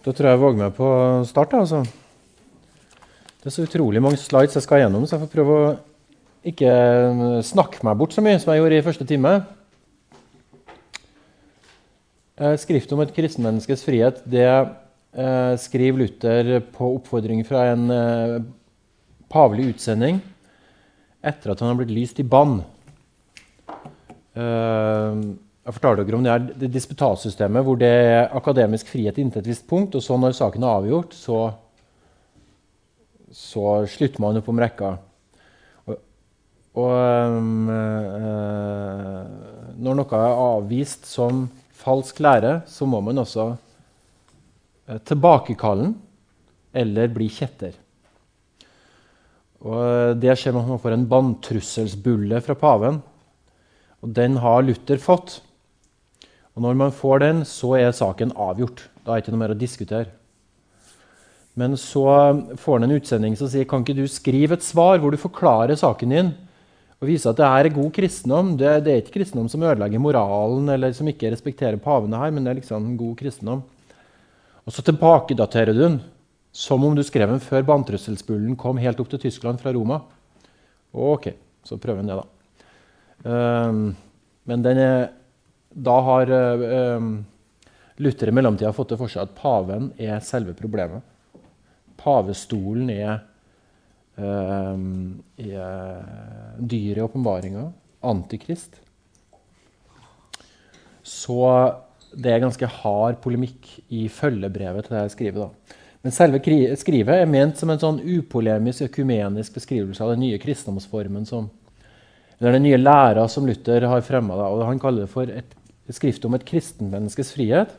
Da tror jeg jeg våger meg på start. Altså. Det er så utrolig mange slides jeg skal gjennom, så jeg får prøve å ikke eh, snakke meg bort så mye som jeg gjorde i første time. Skrift om et kristenmenneskes frihet det eh, skriver Luther på oppfordring fra en eh, pavelig utsending etter at han har blitt lyst i bann. Eh, jeg fortalte dere om det, her, det disputatsystemet hvor det er akademisk frihet inntil et visst punkt, og så når saken er avgjort, så, så slutter man opp om rekka. Og, og øh, når noe er avvist som falsk lære, så må man også uh, tilbakekalle den eller bli kjetter. Og det skjer når man får en banntrusselsbulle fra paven. Og den har Luther fått. Og når man får den, så er saken avgjort. Da er det ikke noe mer å diskutere. Men så får han en utsending som sier kan ikke du skrive et svar hvor du forklarer saken din og viser at det her er god kristendom. Det, det er ikke kristendom som ødelegger moralen eller som ikke respekterer pavene her, men det er liksom god kristendom. Og så tilbakedaterer du den som om du skrev den før banntrusselsbullen kom helt opp til Tyskland fra Roma. Ok, så prøver han det, da. Um, men den er da har uh, Luther i mellomtida fått det for seg at paven er selve problemet. Pavestolen er, uh, er dyret i åpenbaringa. Antikrist. Så det er ganske hard polemikk i følgebrevet til det jeg skriver. da. Men selve skrivet er ment som en sånn upolemisk, økumenisk beskrivelse av den nye kristendomsformen som, eller den nye læra som Luther har fremma. Han kaller det for et skriftet om et kristenmenneskes frihet.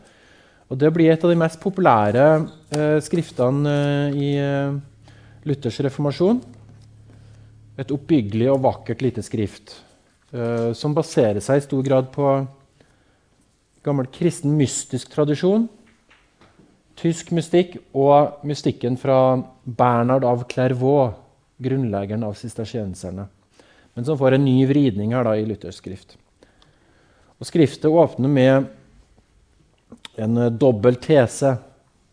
Og Det blir et av de mest populære eh, skriftene eh, i eh, Luthers reformasjon. Et oppbyggelig og vakkert lite skrift eh, som baserer seg i stor grad på gammel kristen mystisk tradisjon, tysk mystikk og mystikken fra Bernhard av Clairvaux, grunnleggeren av sistersienserne, men som får en ny vridning her da, i Luthers skrift. Og Skriftet åpner med en eh, dobbel tese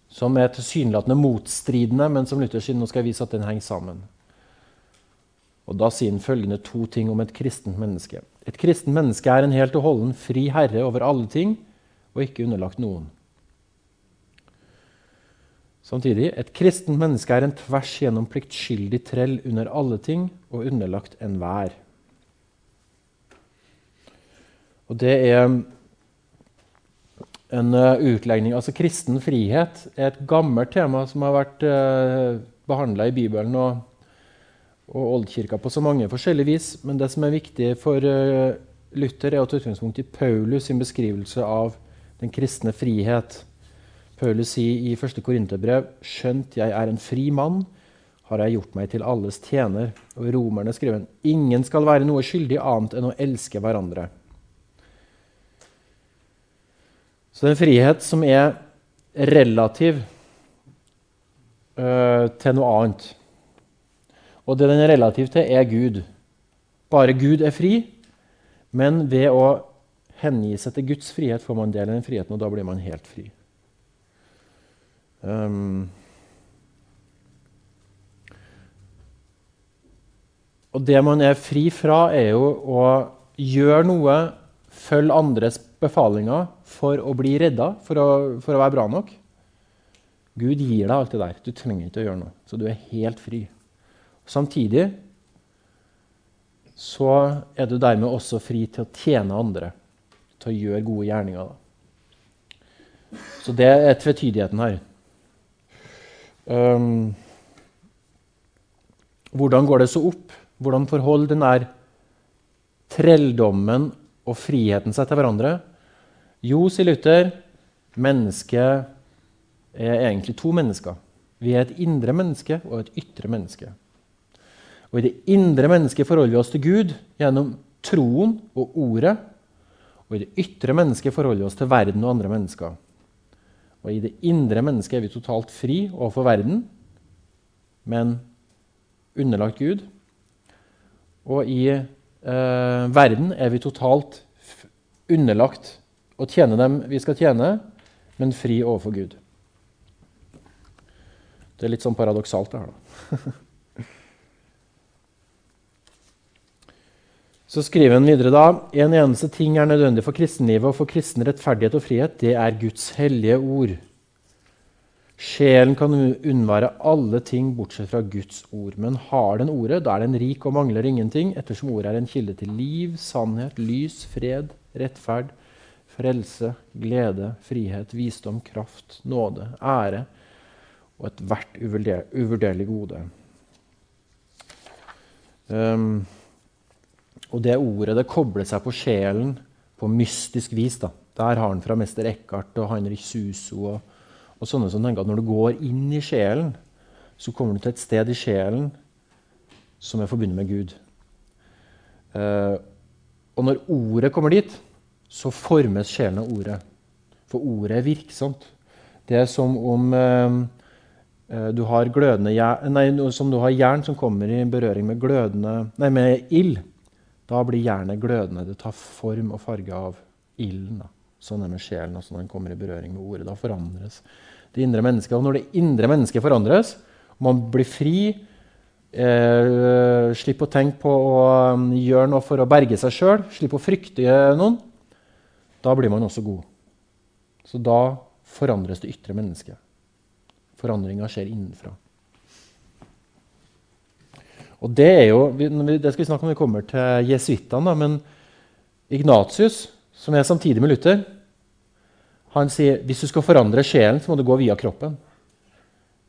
som er tilsynelatende motstridende, men som Luther sier nå skal jeg vise at den henger sammen. Og Da sier han følgende to ting om et kristent menneske. Et kristent menneske er en helt og holden fri herre over alle ting og ikke underlagt noen. Samtidig et kristent menneske er en tvers gjennom pliktskyldig trell under alle ting og underlagt enhver. Og det er en uh, utlegning Altså kristen frihet er et gammelt tema som har vært eh, behandla i Bibelen og, og Oldkirka på så mange forskjellige vis. Men det som er viktig for uh, Luther, er å ta utgangspunkt i Paulus sin beskrivelse av den kristne frihet. Paulus sier i 1. Korinterbrev.: Skjønt jeg er en fri mann, har jeg gjort meg til alles tjener. Og romerne skriver ingen skal være noe skyldig annet enn å elske hverandre. Så det er en frihet som er relativ uh, til noe annet. Og det den er relativ til, er Gud. Bare Gud er fri, men ved å hengi seg til Guds frihet får man del i den friheten, og da blir man helt fri. Um, og det man er fri fra, er jo å gjøre noe, følge andres befalinger for å bli redda, for å, for å være bra nok. Gud gir deg alt det der. Du trenger ikke å gjøre noe. Så du er helt fri. Samtidig så er du dermed også fri til å tjene andre. Til å gjøre gode gjerninger. Da. Så det er tvetydigheten her. Um, hvordan går det så opp? Hvordan forholder den der trelldommen og friheten seg til hverandre? Jo, sier Luther, mennesket er egentlig to mennesker. Vi er et indre menneske og et ytre menneske. Og I det indre mennesket forholder vi oss til Gud gjennom troen og ordet. Og i det ytre mennesket forholder vi oss til verden og andre mennesker. Og I det indre mennesket er vi totalt fri overfor verden, men underlagt Gud. Og i eh, verden er vi totalt underlagt å tjene dem vi skal tjene, men fri overfor Gud. Det er litt sånn paradoksalt, det her, da. Så skriver han videre da En eneste ting er nødvendig for kristenlivet og for kristen rettferdighet og frihet. Det er Guds hellige ord. Sjelen kan unnvære alle ting bortsett fra Guds ord. Men har den ordet, da er den rik og mangler ingenting, ettersom ordet er en kilde til liv, sannhet, lys, fred, rettferd, frelse, glede, frihet, visdom, kraft, nåde, ære og ethvert uvurderlig gode. Um, og det ordet det kobler seg på sjelen på mystisk vis. da. Der har han fra mester Eckhart og Heinrich Suso og, og, sånne som tenker at når du går inn i sjelen, så kommer du til et sted i sjelen som er forbundet med Gud. Uh, og når ordet kommer dit, så formes sjelen av ordet. For ordet er virksomt. Det er som om eh, du har glødende nei, som du har jern som kommer i berøring med, glødende, nei, med ild. Da blir jernet glødende. Det tar form og farge av ilden. Sånn er med sjelen også når den kommer i berøring med ordet. Da forandres det indre mennesket. Og når det indre mennesket forandres, og man blir fri, eh, slipper å tenke på å um, gjøre noe for å berge seg sjøl, Slipp å frykte noen, da blir man også god. Så da forandres det ytre mennesket. Forandringa skjer innenfra. Og det er jo, det skal vi snakke om når vi kommer til jesuittene, men Ignatius, som er samtidig med Luther, han sier hvis du skal forandre sjelen, så må du gå via kroppen.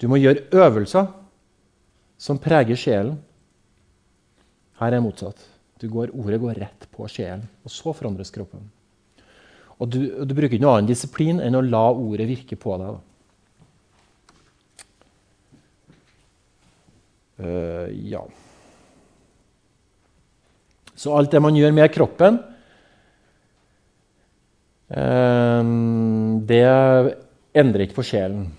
Du må gjøre øvelser som preger sjelen. Her er motsatt. Går, ordet går rett på sjelen, og så forandres kroppen. Og du, du bruker ikke noe annen disiplin enn å la ordet virke på deg. Uh, ja. Så alt det man gjør med kroppen, uh, det endrer ikke på sjelen.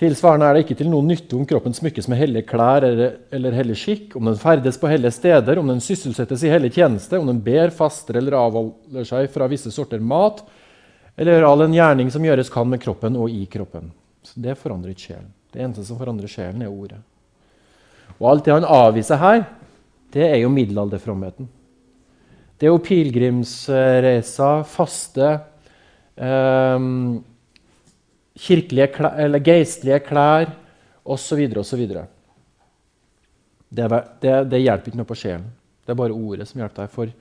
Tilsvarende er det ikke til noen nytte om kroppen smykkes med hellige klær eller, eller hellig skikk, om den ferdes på hellige steder, om den sysselsettes i hellig tjeneste, om den ber, faster eller avholder seg fra visse sorter mat, eller all en gjerning som gjøres kan med kroppen og i kroppen. Så Det forandrer ikke sjelen. Det eneste som forandrer sjelen, er ordet. Og alt det han avviser her, det er jo middelalderfromheten. Det er jo pilegrimsreiser, faste, eh, kirkelige klær, eller geistlige klær osv. osv. Det, det, det hjelper ikke noe på sjelen. Det er bare ordet som hjelper deg. For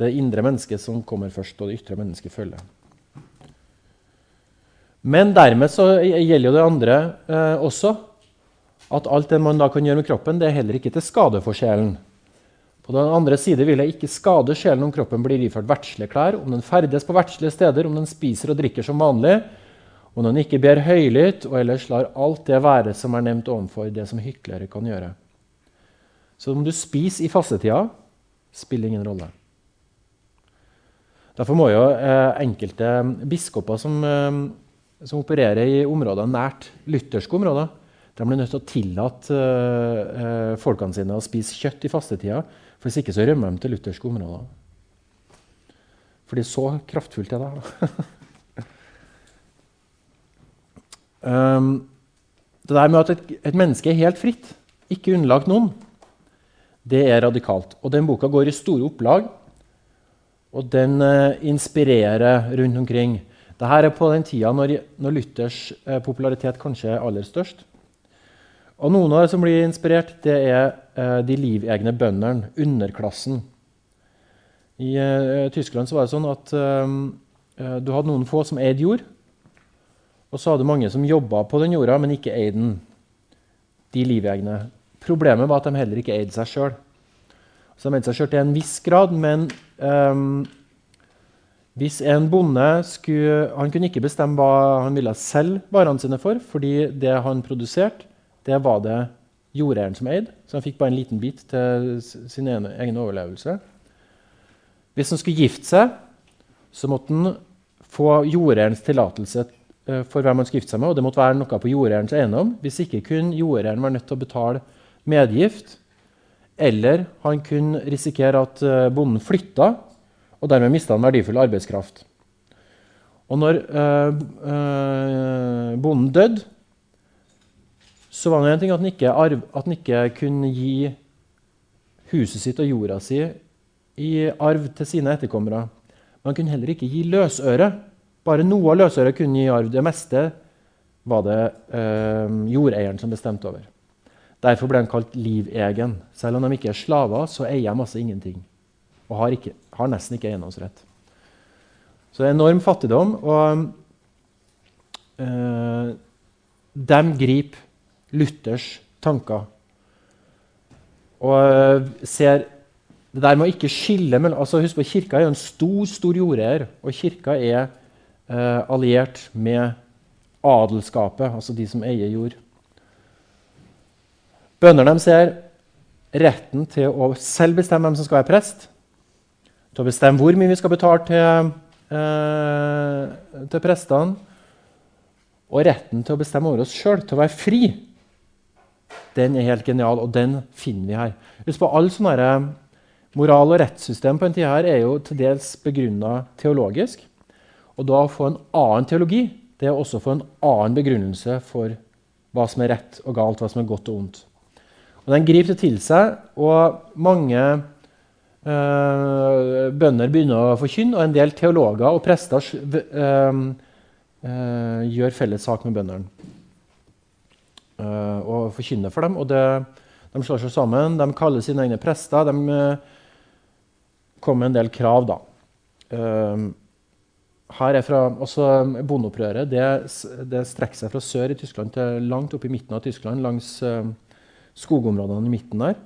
det indre mennesket som kommer først, og det ytre mennesket følger. Men dermed så gjelder jo det andre eh, også. At alt det man da kan gjøre med kroppen, det er heller ikke til skade for sjelen. På den andre side vil jeg ikke skade sjelen om kroppen blir iført verdslige klær, om den ferdes på verdslige steder, om den spiser og drikker som vanlig, om en ikke ber høylytt, og ellers lar alt det være som er nevnt ovenfor, det som hyklere kan gjøre. Så om du spiser i fastetida, spiller ingen rolle. Derfor må jo eh, enkelte biskoper som eh, som opererer i områder nært lutherske områder, de blir nødt til å tillate eh, folkene sine å spise kjøtt i fastetida. For hvis ikke så rømmer de til lutherske områder. Fordi så kraftfullt er det. um, det der med at et, et, menneske er helt fritt, ikke underlagt noen, det er radikalt. Og den boka går i store opplag, og den uh, inspirerer rundt omkring. Dette er på den tida når, når Luthers eh, popularitet kanskje er aller størst. Og Noen av det som blir inspirert, det er eh, de livegne bøndene, underklassen. I Tyskland så var det sånn at eh, eh, du hadde noen få som eide jord. Og så hadde mange som jobba på den jorda, men ikke eide den. De livegne. Problemet var at de heller ikke eide seg sjøl. Så de eide seg sjøl til en viss grad, men um, hvis en bonde skulle, han kunne ikke bestemme hva han ville selge varene sine for, fordi det han produserte, det var det jordeieren som eide. Så han fikk bare en liten bit til sin egen, overlevelse. Hvis han skulle gifte seg, så måtte han få jordeierens tillatelse for hvem han skulle gifte seg med, og det måtte være noe på jordeierens eiendom. Hvis ikke kunne jordeieren være nødt til å betale medgift, eller han kunne risikere at eh, bonden flytta og dermed mista han verdifull arbeidskraft. Og når øh, øh, bonden døde, så var det en ting at han, ikke, at han ikke kunne gi huset sitt og jorda si i arv til sine etterkommere. Men han kunne heller ikke gi løsøre. Bare noe av løsøret kunne gi arv. Det meste var det eh, jordeieren som bestemte over. Derfor ble han kalt livegen. Selv om de ikke er slaver, så eier de altså ingenting. Og har, ikke, har nesten ikke eiendomsrett. Så det er enorm fattigdom. Og eh, de griper Luthers tanker. Og øh, ser det der med å ikke skille mellom altså Husk på, Kirka er jo en stor stor jordeier, og kirka er alliert med adelskapet, altså de som eier jord. Bøndene ser retten til å selv bestemme hvem som skal være prest, til å bestemme hvor mye vi skal betale til, eh, til prestene, og retten til å bestemme over oss sjøl, til å være fri. Den er helt genial, og den finner vi her. Husk på, alle sånne Moral- og rettssystem på en tid her er jo til dels begrunna teologisk. Og da å få en annen teologi det er også å få en annen begrunnelse for hva som er rett og galt, hva som er godt og ondt. Og Den griper det til seg, og mange øh, bønder begynner å forkynne, og en del teologer og prester øh, øh, gjør felles sak med bøndene og forkynner for dem. og det, De slår seg sammen, de kaller sine egne prester. De kommer med en del krav. da. Her er fra, også Bondeopprøret det, det strekker seg fra sør i Tyskland til langt opp i midten av Tyskland, langs skogområdene i midten der.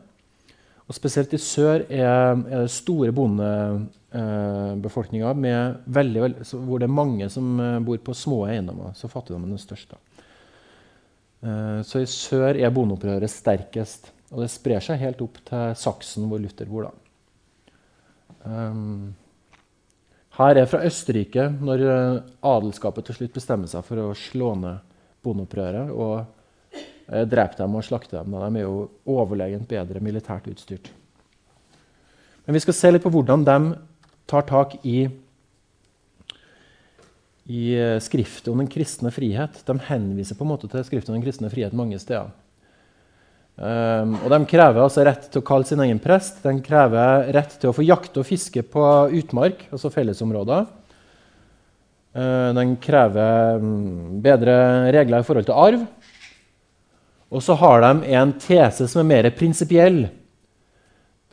Og Spesielt i sør er, er det store bondebefolkninger eh, hvor det er mange som eh, bor på små eiendommer. Så fattigdommen er den største. Eh, så i sør er bondeopprøret sterkest. Og det sprer seg helt opp til Saksen, hvor Luther bor. da. Um, her er fra Østerrike, når adelskapet til slutt bestemmer seg for å slå ned bondeopprøret. og Eh, drepe dem og slakte dem. De er jo overlegent bedre militært utstyrt. Men vi skal se litt på hvordan de tar tak i, i eh, Skriftet om den kristne frihet. De henviser på en måte til Skriftet om den kristne frihet mange steder. Um, og De krever altså rett til å kalle sin egen prest. De krever rett til å få jakte og fiske på utmark, altså fellesområder. Uh, de krever um, bedre regler i forhold til arv. Og så har de en tese som er mer prinsipiell.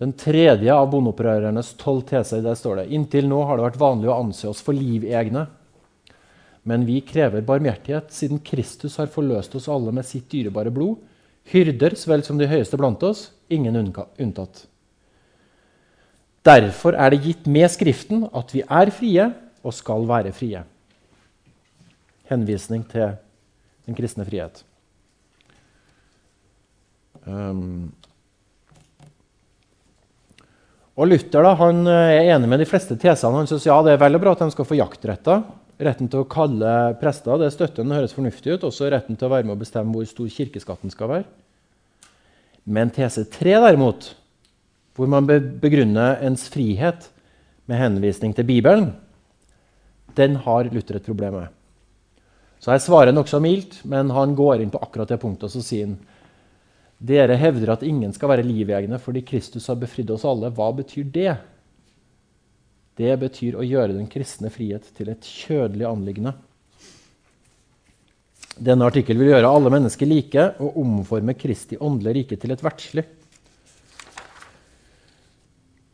Den tredje av bondeopprørernes tolv teser. Der står det inntil nå har det vært vanlig å anse oss for livegne. Men vi krever barmhjertighet, siden Kristus har forløst oss alle med sitt dyrebare blod. Hyrder så vel som de høyeste blant oss, ingen unntatt. Derfor er det gitt med Skriften at vi er frie og skal være frie. Henvisning til den kristne frihet. Um, og Luther da, han eh, er enig med de fleste tesene. Han synes ja, det er vel og bra at de skal få jaktretter. Retten til å kalle prester det støtter den høres fornuftig ut. Også retten til å være med å bestemme hvor stor kirkeskatten skal være. Men tese tre, derimot, hvor man begrunner ens frihet med henvisning til Bibelen, den har Luther et problem med. Så jeg svarer nokså mildt, men han går inn på akkurat det punktet og så sier han dere hevder at ingen skal være livegne fordi Kristus har befridd oss alle. Hva betyr det? Det betyr å gjøre den kristne frihet til et kjødelig anliggende. Denne artikkel vil gjøre alle mennesker like og omforme Kristi åndelige rike til et verdslig.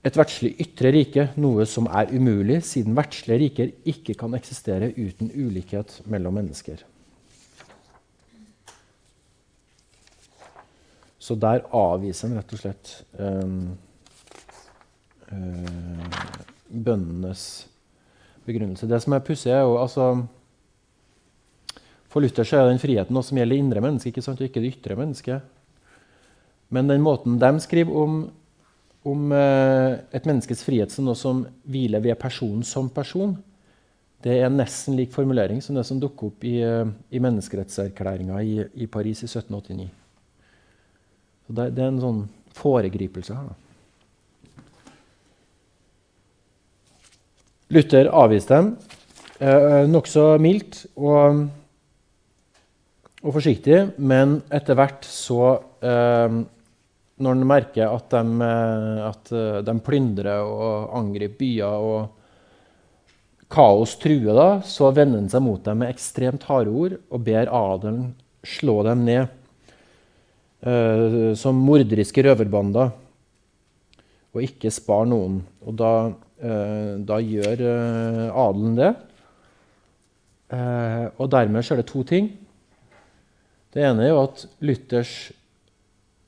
Et verdslig ytre rike, noe som er umulig, siden verdslige riker ikke kan eksistere uten ulikhet mellom mennesker. Så der avviser en rett og slett um, uh, bøndenes begrunnelse. Det som er pussig, er jo altså For Luther så er den friheten noe som gjelder indre mennesket, ikke sant, og ikke det ytre mennesket. Men den måten de skriver om, om uh, et menneskes frihet som noe som hviler ved personen som person, det er en nesten lik formulering som det som dukker opp i, uh, i menneskerettserklæringa i, i Paris i 1789. Så det, det er en sånn foregripelse her. da. Luther avviste dem. eh, nokså mildt og, og, forsiktig, men etter hvert så eh, Når han merker at de, eh, at eh, de, plyndrer og angriper byer og kaos truer, da, så vender han seg mot dem med ekstremt harde ord og ber adelen slå dem ned som morderiske røverbander og ikke spare noen. Og da, da gjør eh, adelen det. Eh, og dermed skjer det to ting. Det ene er jo at Luthers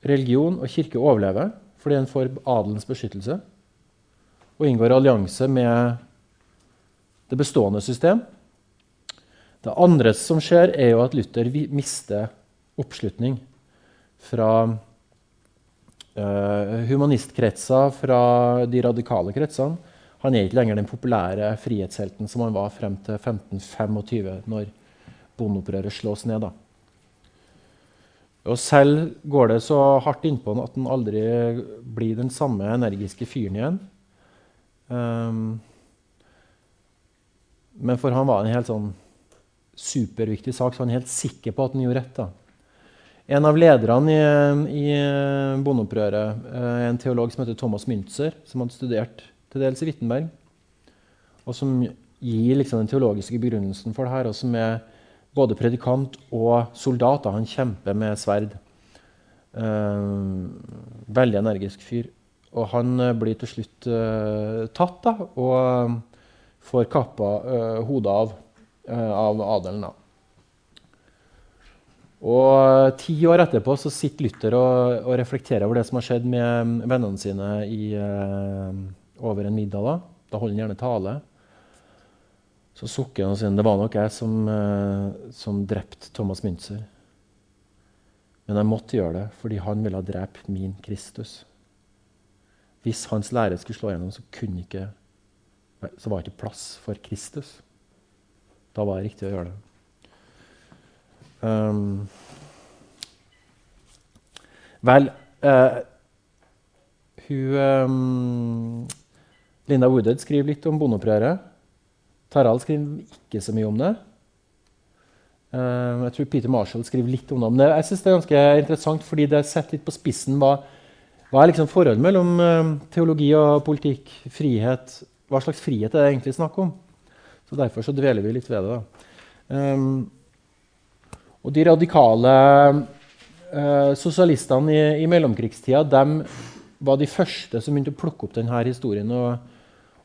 religion og kirke overlever fordi den får adelens beskyttelse og inngår allianse med det bestående system. Det andre som skjer, er jo at Luther mister oppslutning fra humanistkretser, fra de radikale kretsene. Han er ikke lenger den populære frihetshelten som han var frem til 1525, når bondeopprøret slås ned. Da. Og selv går det så hardt innpå han at han aldri blir den samme energiske fyren igjen. Um, men for han var det en helt sånn superviktig sak, så han er helt sikker på at han gjorde rett. da. En av lederne i, i bondeopprøret er en teolog som heter Thomas Müntzer, som hadde studert til dels i Wittenberg, og som gir liksom den teologiske begrunnelsen for det her, og som er både predikant og soldat. Da. Han kjemper med sverd. Uh, veldig energisk fyr. Og han uh, blir til slutt uh, tatt da, og får kappa hodet av av adelen. Da. Og Ti år etterpå så sitter Luther og, og, reflekterer over det som har skjedd med vennene sine i, over en middag. Da, da holder han gjerne tale. Så sukker han og sier det var nok jeg som, uh, som drepte Thomas Münzer. Men jeg måtte gjøre det fordi han ville ha drept min Kristus. Hvis hans lære skulle slå gjennom, så, ikke, så var det ikke plass for Kristus. Da var det riktig å gjøre det. Um, vel uh, hun, um, Linda Woodhead skriver litt om bondeopprøret. Tarald skriver ikke så mye om det. Uh, jeg tror Peter Marshall skriver litt om det. Men jeg synes det er ganske interessant, fordi det setter litt på spissen hva, hva er liksom forholdet mellom uh, teologi og politikk, frihet Hva slags frihet er det egentlig snakk om? Så Derfor så dveler vi litt ved det. Um, og de radikale uh, sosialistene i, i mellomkrigstida de var de første som begynte å plukke opp denne historien og,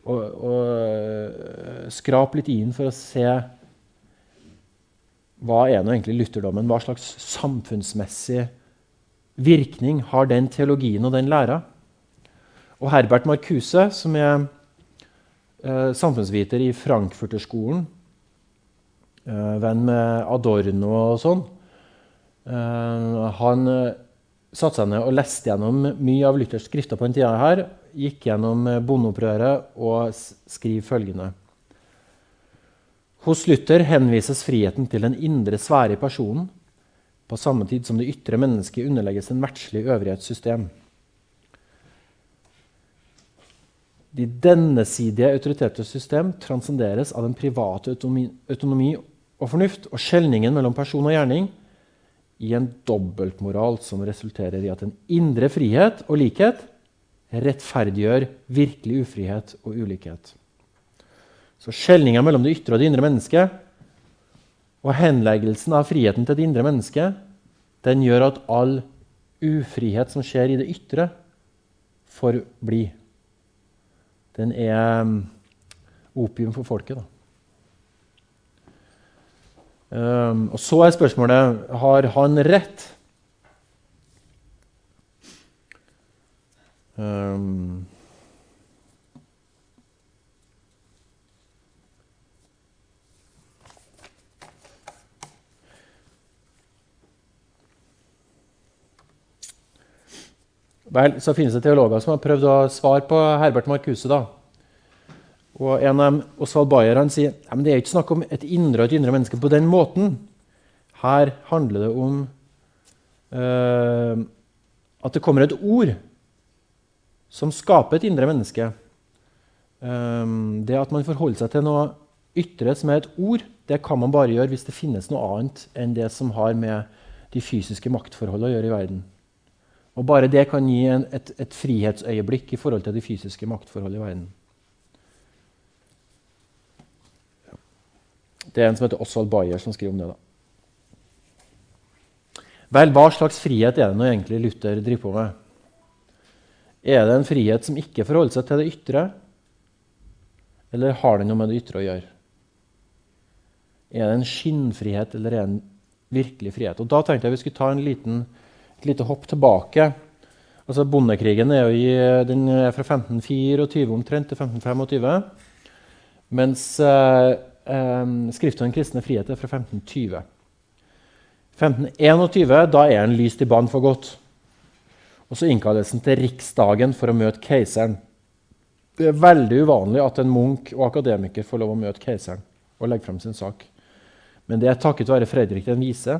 og, og uh, skrape litt inn for å se hva er nå egentlig lutherdommen? Hva slags samfunnsmessig virkning har den teologien og den læra? Og Herbert Marcuse, som er eh, samfunnsviter i Frankfurterskolen, eh, venn med Adorno og sånn. eh, han uh, satte seg ned og leste gjennom mye av Luthers skrifter på den tida her. Gikk gjennom bondeopprøret og skriver følgende. Hos Luther henvises friheten til den indre sfære i personen, på samme tid som det ytre mennesket underlegges en verdslig øvrighetssystem. De dennesidige autoriteters system transcenderes av den private autonomi og fornuft og skjelningen mellom person og gjerning i en dobbeltmoral som resulterer i at en indre frihet og likhet rettferdiggjør virkelig ufrihet og ulikhet. Så skjelninga mellom det ytre og det indre mennesket og henleggelsen av friheten til det indre mennesket den gjør at all ufrihet som skjer i det ytre, får bli. Den er um, opium for folket. da. Um, og Så er spørsmålet har han rett. Um, Vel, så finnes det teologer som har prøvd å svare på Herbert Marcuse. da. Og en av Osvald Bayer han sier at det er ikke snakk om et indre og et indre menneske på den måten. Her handler det om uh, at det kommer et ord som skaper et indre menneske. Um, det at man forholder seg til noe ytre, som er et ord, det kan man bare gjøre hvis det finnes noe annet enn det som har med de fysiske maktforholdene å gjøre i verden. Og bare det kan gi en, et, et, frihetsøyeblikk i forhold til de fysiske maktforholdene i verden. Det er en som heter Oswald Bayer, som skriver om det. da. Vel, hva slags frihet er det nå egentlig Luther driver på med? Er det en frihet som ikke forholder seg til det ytre, eller har det noe med det ytre å gjøre? Er det en skinnfrihet, eller er det en virkelig frihet? Og Da tenkte jeg vi skulle ta en liten et lite hopp tilbake. Altså Bondekrigen er, i, er fra 1524 omtrent til 1525. Mens eh, eh, Skriftet om kristne frihet er fra 1520. 1521 da er han lyst i bann for godt. Og Så innkalles han til riksdagen for å møte keiseren. Det er veldig uvanlig at en munk og akademiker får lov å møte keiseren og legge frem sin sak. Men det er takket være Fredrik den vise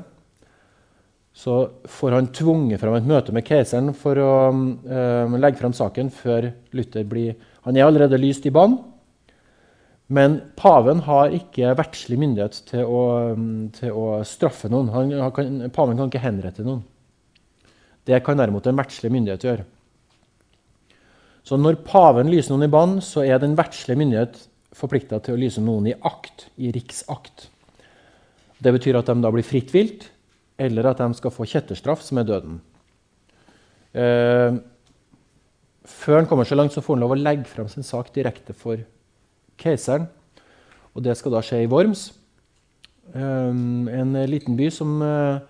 så får han tvunget fram et møte med keiseren for å um, legge frem saken før Luther blir Han er allerede lyst i bann, men paven har ikke verdslig myndighet til å, til å straffe noen. Han, han kan, paven kan ikke henrette noen. Det kan derimot en verdslig myndighet gjøre. Så når paven lyser noen i bann, så er den verdslige myndighet forplikta til å lyse noen i akt, i riksakt. Det betyr at de da blir fritt vilt eller at de skal få kjetterstraff, som er døden. Eh, før han kommer så langt, så får han lov å legge frem sin sak direkte for keiseren. Og det skal da skje i Worms, eh, en liten by som eh,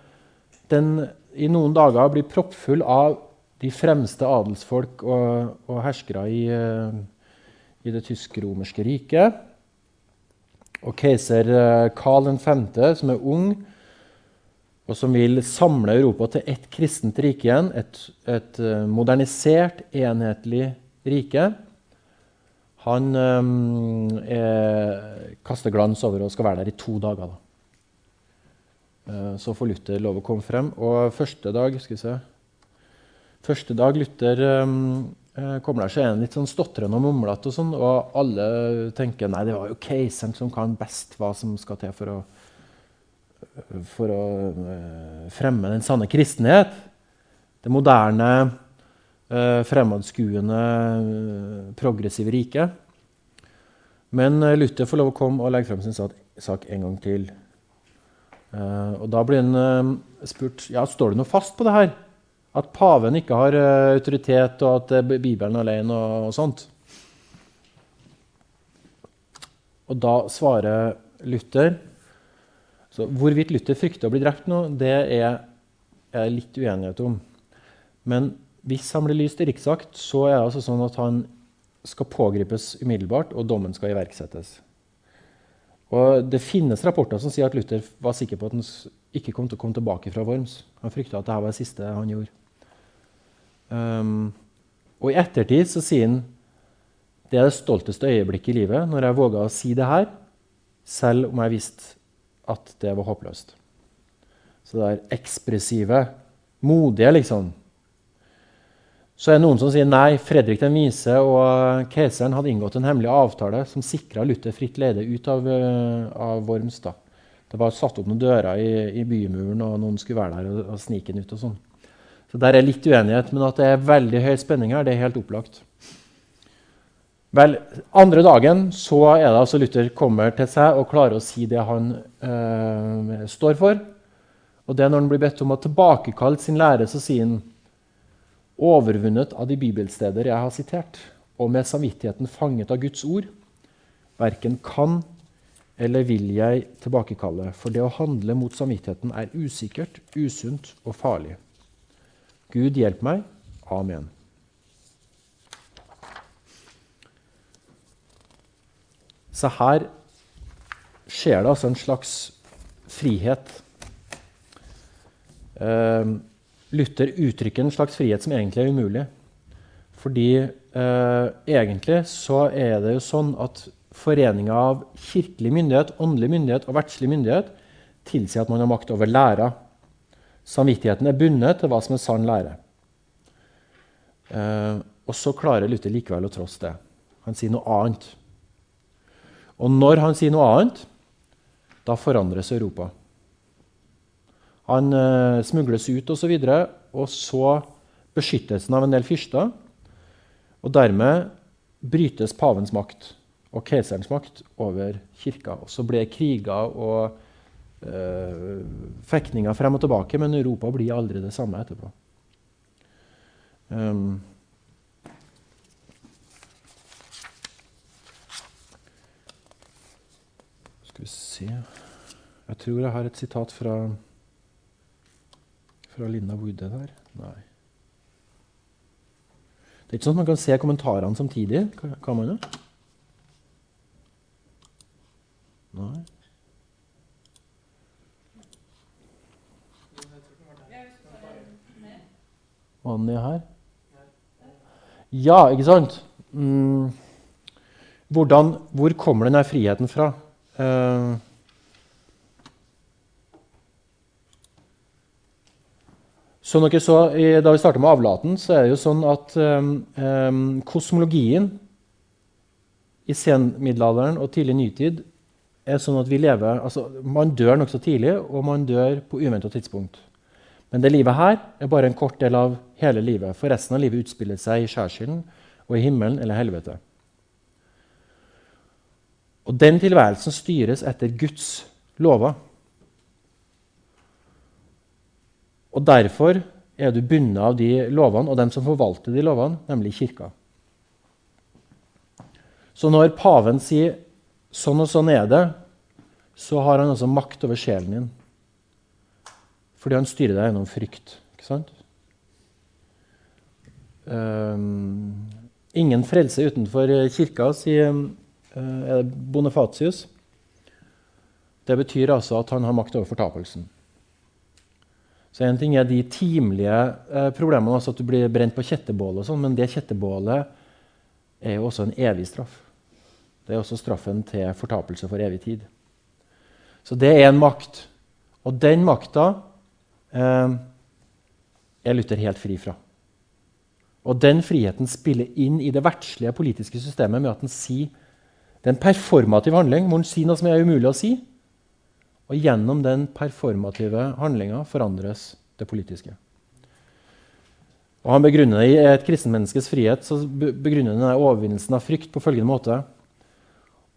den i noen dager blir proppfull av de fremste adelsfolk og, og herskere i, eh, i det tysk-romerske riket. Og keiser eh, Karl 5., som er ung, og som vil samle Europa til ett kristent rike igjen. Et, et modernisert, enhetlig rike. Han eh, er, kaster glans over og skal være der i to dager. Uh, så får Luther lov å komme frem. Og første dag skal vi se, første dag Luther um, kommer der, så er han litt sånn stotrende og mumlete, og, sånn, og alle tenker nei, det var jo keiseren som kan best hva som skal til for å for å eh, fremme den sanne kristenhet. Det moderne, eh, fremadskuende, eh, progressive rike. Men Luther får lov å komme og legge frem sin sak en gang til. Og Da blir han spurt ja, står det noe fast på det her. At paven ikke har autoritet, og at Bibelen er alene og, og sånt. Og da svarer Luther så Hvorvidt Luther frykter å bli drept nå, det er, jeg litt uenighet om. Men hvis han blir lyst i riksakt, så er det altså sånn at han skal pågripes umiddelbart, og dommen skal iverksettes. Og Det finnes rapporter som sier at Luther var sikker på at han ikke kom til å komme tilbake fra Worms. Han frykta at dette var det siste han gjorde. Um, og I ettertid så sier han det er det stolteste øyeblikket i livet når jeg våga å si det her, selv om jeg visste at det var håpløst. Så det er ekspressive, modige, liksom. Så er det noen som sier nei, Fredrik den vise og keiseren hadde inngått en hemmelig avtale som sikra Luther fritt leide ut av, eh, av Worms. da. Det var satt opp noen dører i, i bymuren, og noen skulle være der og, og snike den ut. og sånn. Så Der er litt uenighet, men at det er veldig høy spenning her, det er helt opplagt. Vel, andre dagen så er det altså Luther kommer til seg og klarer å si det han øh, står for. Og det er når han blir bedt om å tilbakekalle sin lære, så sier han overvunnet av de bibelsteder jeg har sitert, og med samvittigheten fanget av Guds ord, verken kan eller vil jeg tilbakekalle, for det å handle mot samvittigheten er usikkert, usunt og farlig. Gud hjelp meg. Amen. Så her skjer det altså en slags frihet. Uh, Luther uttrykker en slags frihet som egentlig er umulig. Fordi eh, egentlig så er det jo sånn at foreninga av kirkelig myndighet, åndelig myndighet og verdslig myndighet tilsier at man har makt over læra. Samvittigheten er bundet til hva som er sann lære. Eh, og så klarer Luther likevel å trosse det. Han sier noe annet. Og når han sier noe annet, da forandres Europa. Han eh, smugles ut osv., og, så og så beskyttelsen av en del fyrster. Og dermed brytes pavens makt og keiserens makt over kirka. Og så ble kriger og eh, fekninger frem og tilbake, men Europa blir aldri det samme etterpå. Um, skal vi se Jeg tror jeg har et sitat fra, fra Linda Woode der. Nei. Det er ikke sånn at man kan se kommentarene samtidig. Kan man det? Nei. Var den her? Ja, ikke sant? Mm. Hvordan, hvor kommer denne friheten fra? Uh, Som dere så Da vi starta med avlaten, så er det jo sånn at um, kosmologien i senmiddelalderen og tidlig nytid er sånn at vi lever altså Man dør nokså tidlig, og man dør på uventa tidspunkt. Men det livet her er bare en kort del av hele livet. For resten av livet utspiller seg i skjærsilden og i himmelen eller helvete. Og den tilværelsen styres etter Guds lover. Og derfor er du bundet av de lovene og dem som forvalter de lovene, nemlig kirka. Så når paven sier 'sånn og sånn er det', så har han altså makt over sjelen din. Fordi han styrer deg gjennom frykt. ikke sant? Um, ingen frelse utenfor kirka, sier uh, Bonifatius. Det betyr altså at han har makt over fortapelsen. Så En ting er de timelige eh, problemene, altså at du blir brent på kjettebålet, og sånn, men det kjettebålet er jo også en evig straff. Det er også straffen til fortapelse for evig tid. Så det er en makt. Og den makta eh, er Luther helt fri fra. Og den friheten spiller inn i det verdslige politiske systemet med at den sier Det er en performativ handling hvor den sier noe som er umulig å si. Og gjennom den performative handlinga forandres det politiske. Og Han begrunner det i et kristenmenneskes frihet så begrunner denne overvinnelsen av frykt på følgende måte.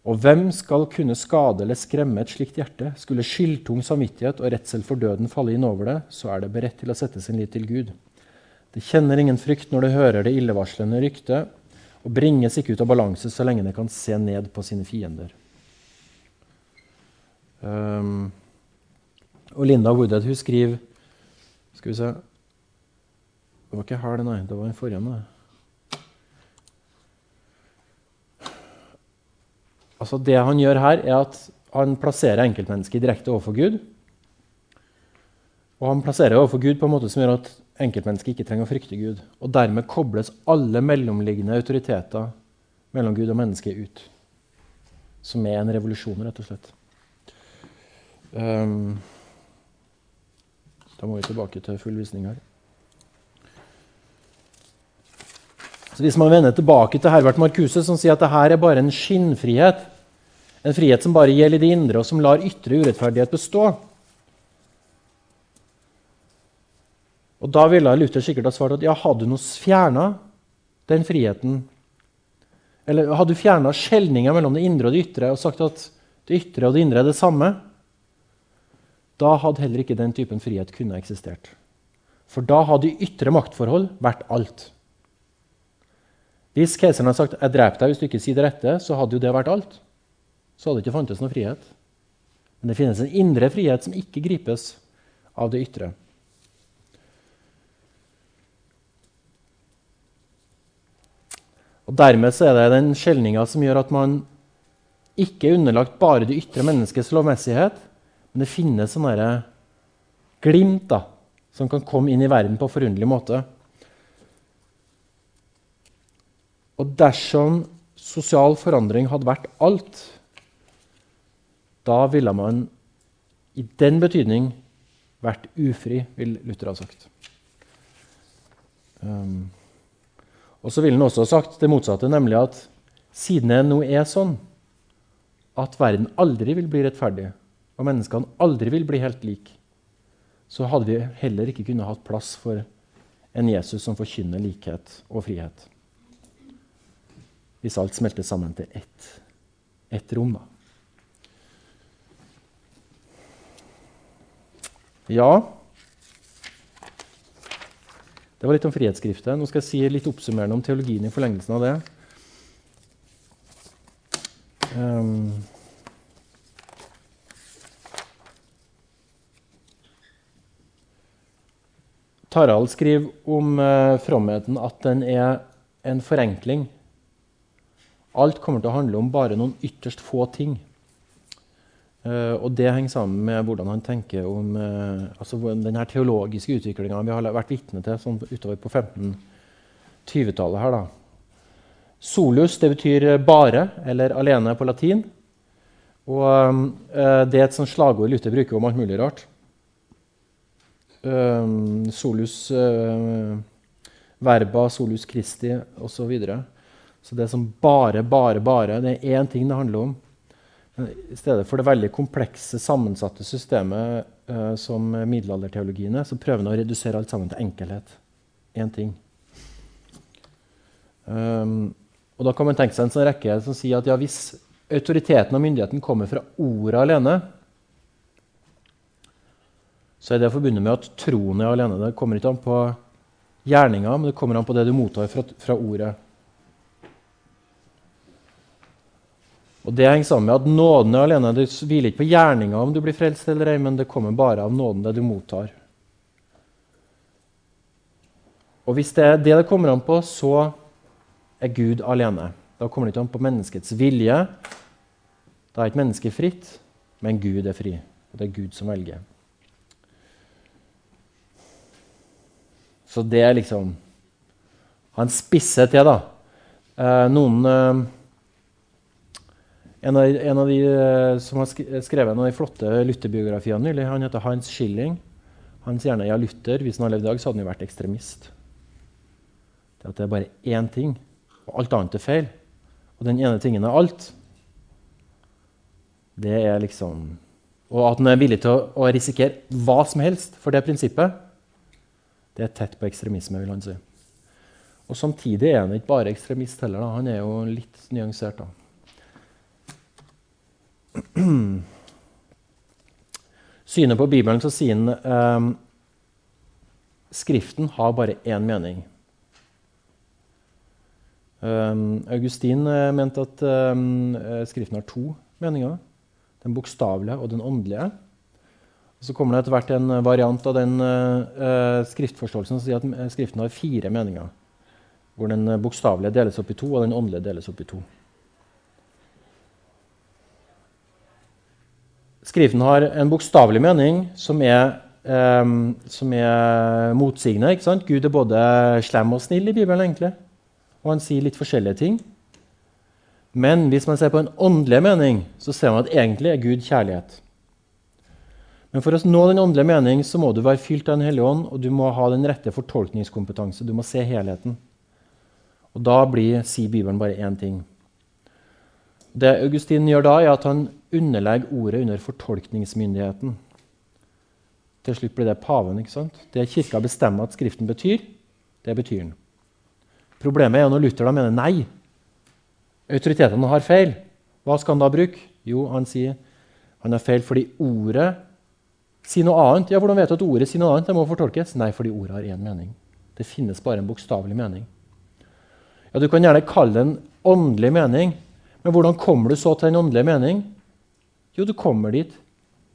Og hvem skal kunne skade eller skremme et slikt hjerte? Skulle skyldtung samvittighet og redsel for døden falle inn over det, så er det beredt til å sette sin lit til Gud. Det kjenner ingen frykt når det hører det illevarslende ryktet, og bringes ikke ut av balanse så lenge det kan se ned på sine fiender. Um, og Linda Woodhead hun skriver Skal vi se Det var ikke her, nei. Det var den forrige. Nei. Altså Det han gjør her, er at han plasserer enkeltmennesket direkte overfor Gud. Og han plasserer overfor Gud på en måte som gjør at enkeltmennesket ikke trenger å frykte Gud. Og dermed kobles alle mellomliggende autoriteter mellom Gud og mennesket ut. Som er en revolusjon, rett og slett. Um, da må vi tilbake til full visning her. Så Hvis man vender tilbake til Herbert Marcuse, som sier at dette er bare en skinnfrihet, en frihet som bare gjelder det indre, og som lar ytre urettferdighet bestå Og Da ville Luther sikkert ha svart at ja, hadde du fjerna den friheten Eller hadde du fjerna skjelninga mellom det indre og det ytre og sagt at det ytre og det indre er det samme, da hadde heller ikke den typen frihet kunne eksistert. For da hadde ytre maktforhold vært alt. Hvis keiseren hadde sagt 'jeg dreper deg hvis du ikke sier det rette', så hadde jo det vært alt. Så hadde det ikke fantes noen frihet. Men det finnes en indre frihet som ikke gripes av det ytre. Og Dermed er det den skjelninga som gjør at man ikke er underlagt bare det ytre menneskets lovmessighet, men det finnes sånne glimt da, som kan komme inn i verden på forunderlig måte. Og dersom sosial forandring hadde vært alt, da ville man i den betydning vært ufri, vil Luther ha sagt. Um, og så ville han også ha sagt det motsatte, nemlig at siden det nå er sånn at verden aldri vil bli rettferdig, og menneskene aldri vil bli helt like, så hadde vi heller ikke kunnet hatt plass for en Jesus som forkynner likhet og frihet. Hvis alt smelter sammen til ett, ett rom, da. Ja Det var litt om Frihetsskriftet. Nå skal jeg si litt oppsummerende om teologien i forlengelsen av det. Um, Tarald skriver om eh, fromheten at den er en forenkling. Alt kommer til å handle om bare noen ytterst få ting. Eh, og det henger sammen med hvordan han tenker om eh, altså den teologiske utviklinga vi har vært vitne til sånn utover på 1520-tallet. her da. Solus det betyr bare eller alene på latin. Og uh, Det er et slagord Luther bruker om alt mulig rart. Uh, solus uh, verba, solus Christi osv. Så, videre. så det som bare, bare, bare. Det er én ting det handler om. I stedet for det veldig komplekse, sammensatte systemet uh, som middelalderteologien er, så prøver han å redusere alt sammen til enkelhet. Én ting. Um, og Da kan man tenke seg en sånn rekke som sier at ja, hvis autoriteten og myndigheten kommer fra ordet alene, så er det forbundet med at troen er alene. Det kommer ikke an på gjerninga, men det kommer an på det du mottar fra, fra ordet. Og Det henger sammen med at nåden er alene. Det hviler ikke på gjerninga om du blir frelst eller ei, men det kommer bare av nåden, det du mottar. Og Hvis det er det det kommer an på, så er Gud alene. Da kommer det ikke an på menneskets vilje. Da er ikke mennesket fritt, men Gud er fri. Og det er Gud som velger. Så det er liksom Han spisser til, da. Eh, noen eh, en, av, en, av, de eh, som har skrevet en av de flotte Luther-biografiene nylig, han heter Hans Schilling. Han sier gjerne ja, Luther, hvis han hadde levd i dag, så hadde han jo vært ekstremist. Det at det er bare én ting og alt annet er feil, og den ene tingen er alt, det er liksom Og at han er villig til å, å risikere hva som helst for det prinsippet, det er tett på ekstremisme, vil han si. Og Samtidig er han ikke bare ekstremist heller. Da. Han er jo litt nyansert. da. Synet på Bibelen så sier han um, Skriften har bare én mening. Um, Augustin eh, mente at um, Skriften har to meninger. Den bokstavelige og den åndelige. Så kommer det etter hvert en variant av den uh, skriftforståelsen som sier at Skriften har fire meninger. Hvor den bokstavelige deles opp i to, og den åndelige deles opp i to. Skriften har en bokstavelig mening som er, um, som er motsigende. Gud er både slem og snill i Bibelen. egentlig og han sier litt forskjellige ting. Men hvis man ser på en åndelig mening, så ser man at egentlig er Gud kjærlighet. Men for å nå den åndelige mening så må du være fylt av Den hellige ånd, og du må ha den rette fortolkningskompetanse. Du må se helheten. Og da blir, sier Bibelen bare én ting. Det Augustin gjør da, er at han underlegger ordet under fortolkningsmyndigheten. Til slutt blir det paven. ikke sant? Det Kirka bestemmer at Skriften betyr, det betyr den. Problemet er jo når Luther da mener nei. Autoritetene har feil. Hva skal han da bruke? Jo, han sier han har feil fordi ordet sier noe annet. Ja, Hvordan vet du at ordet sier noe annet? Det må fortolkes. Nei, fordi ordet har én mening. Det finnes bare en bokstavelig mening. Ja, Du kan gjerne kalle det en åndelig mening, men hvordan kommer du så til den åndelige mening? Jo, du kommer dit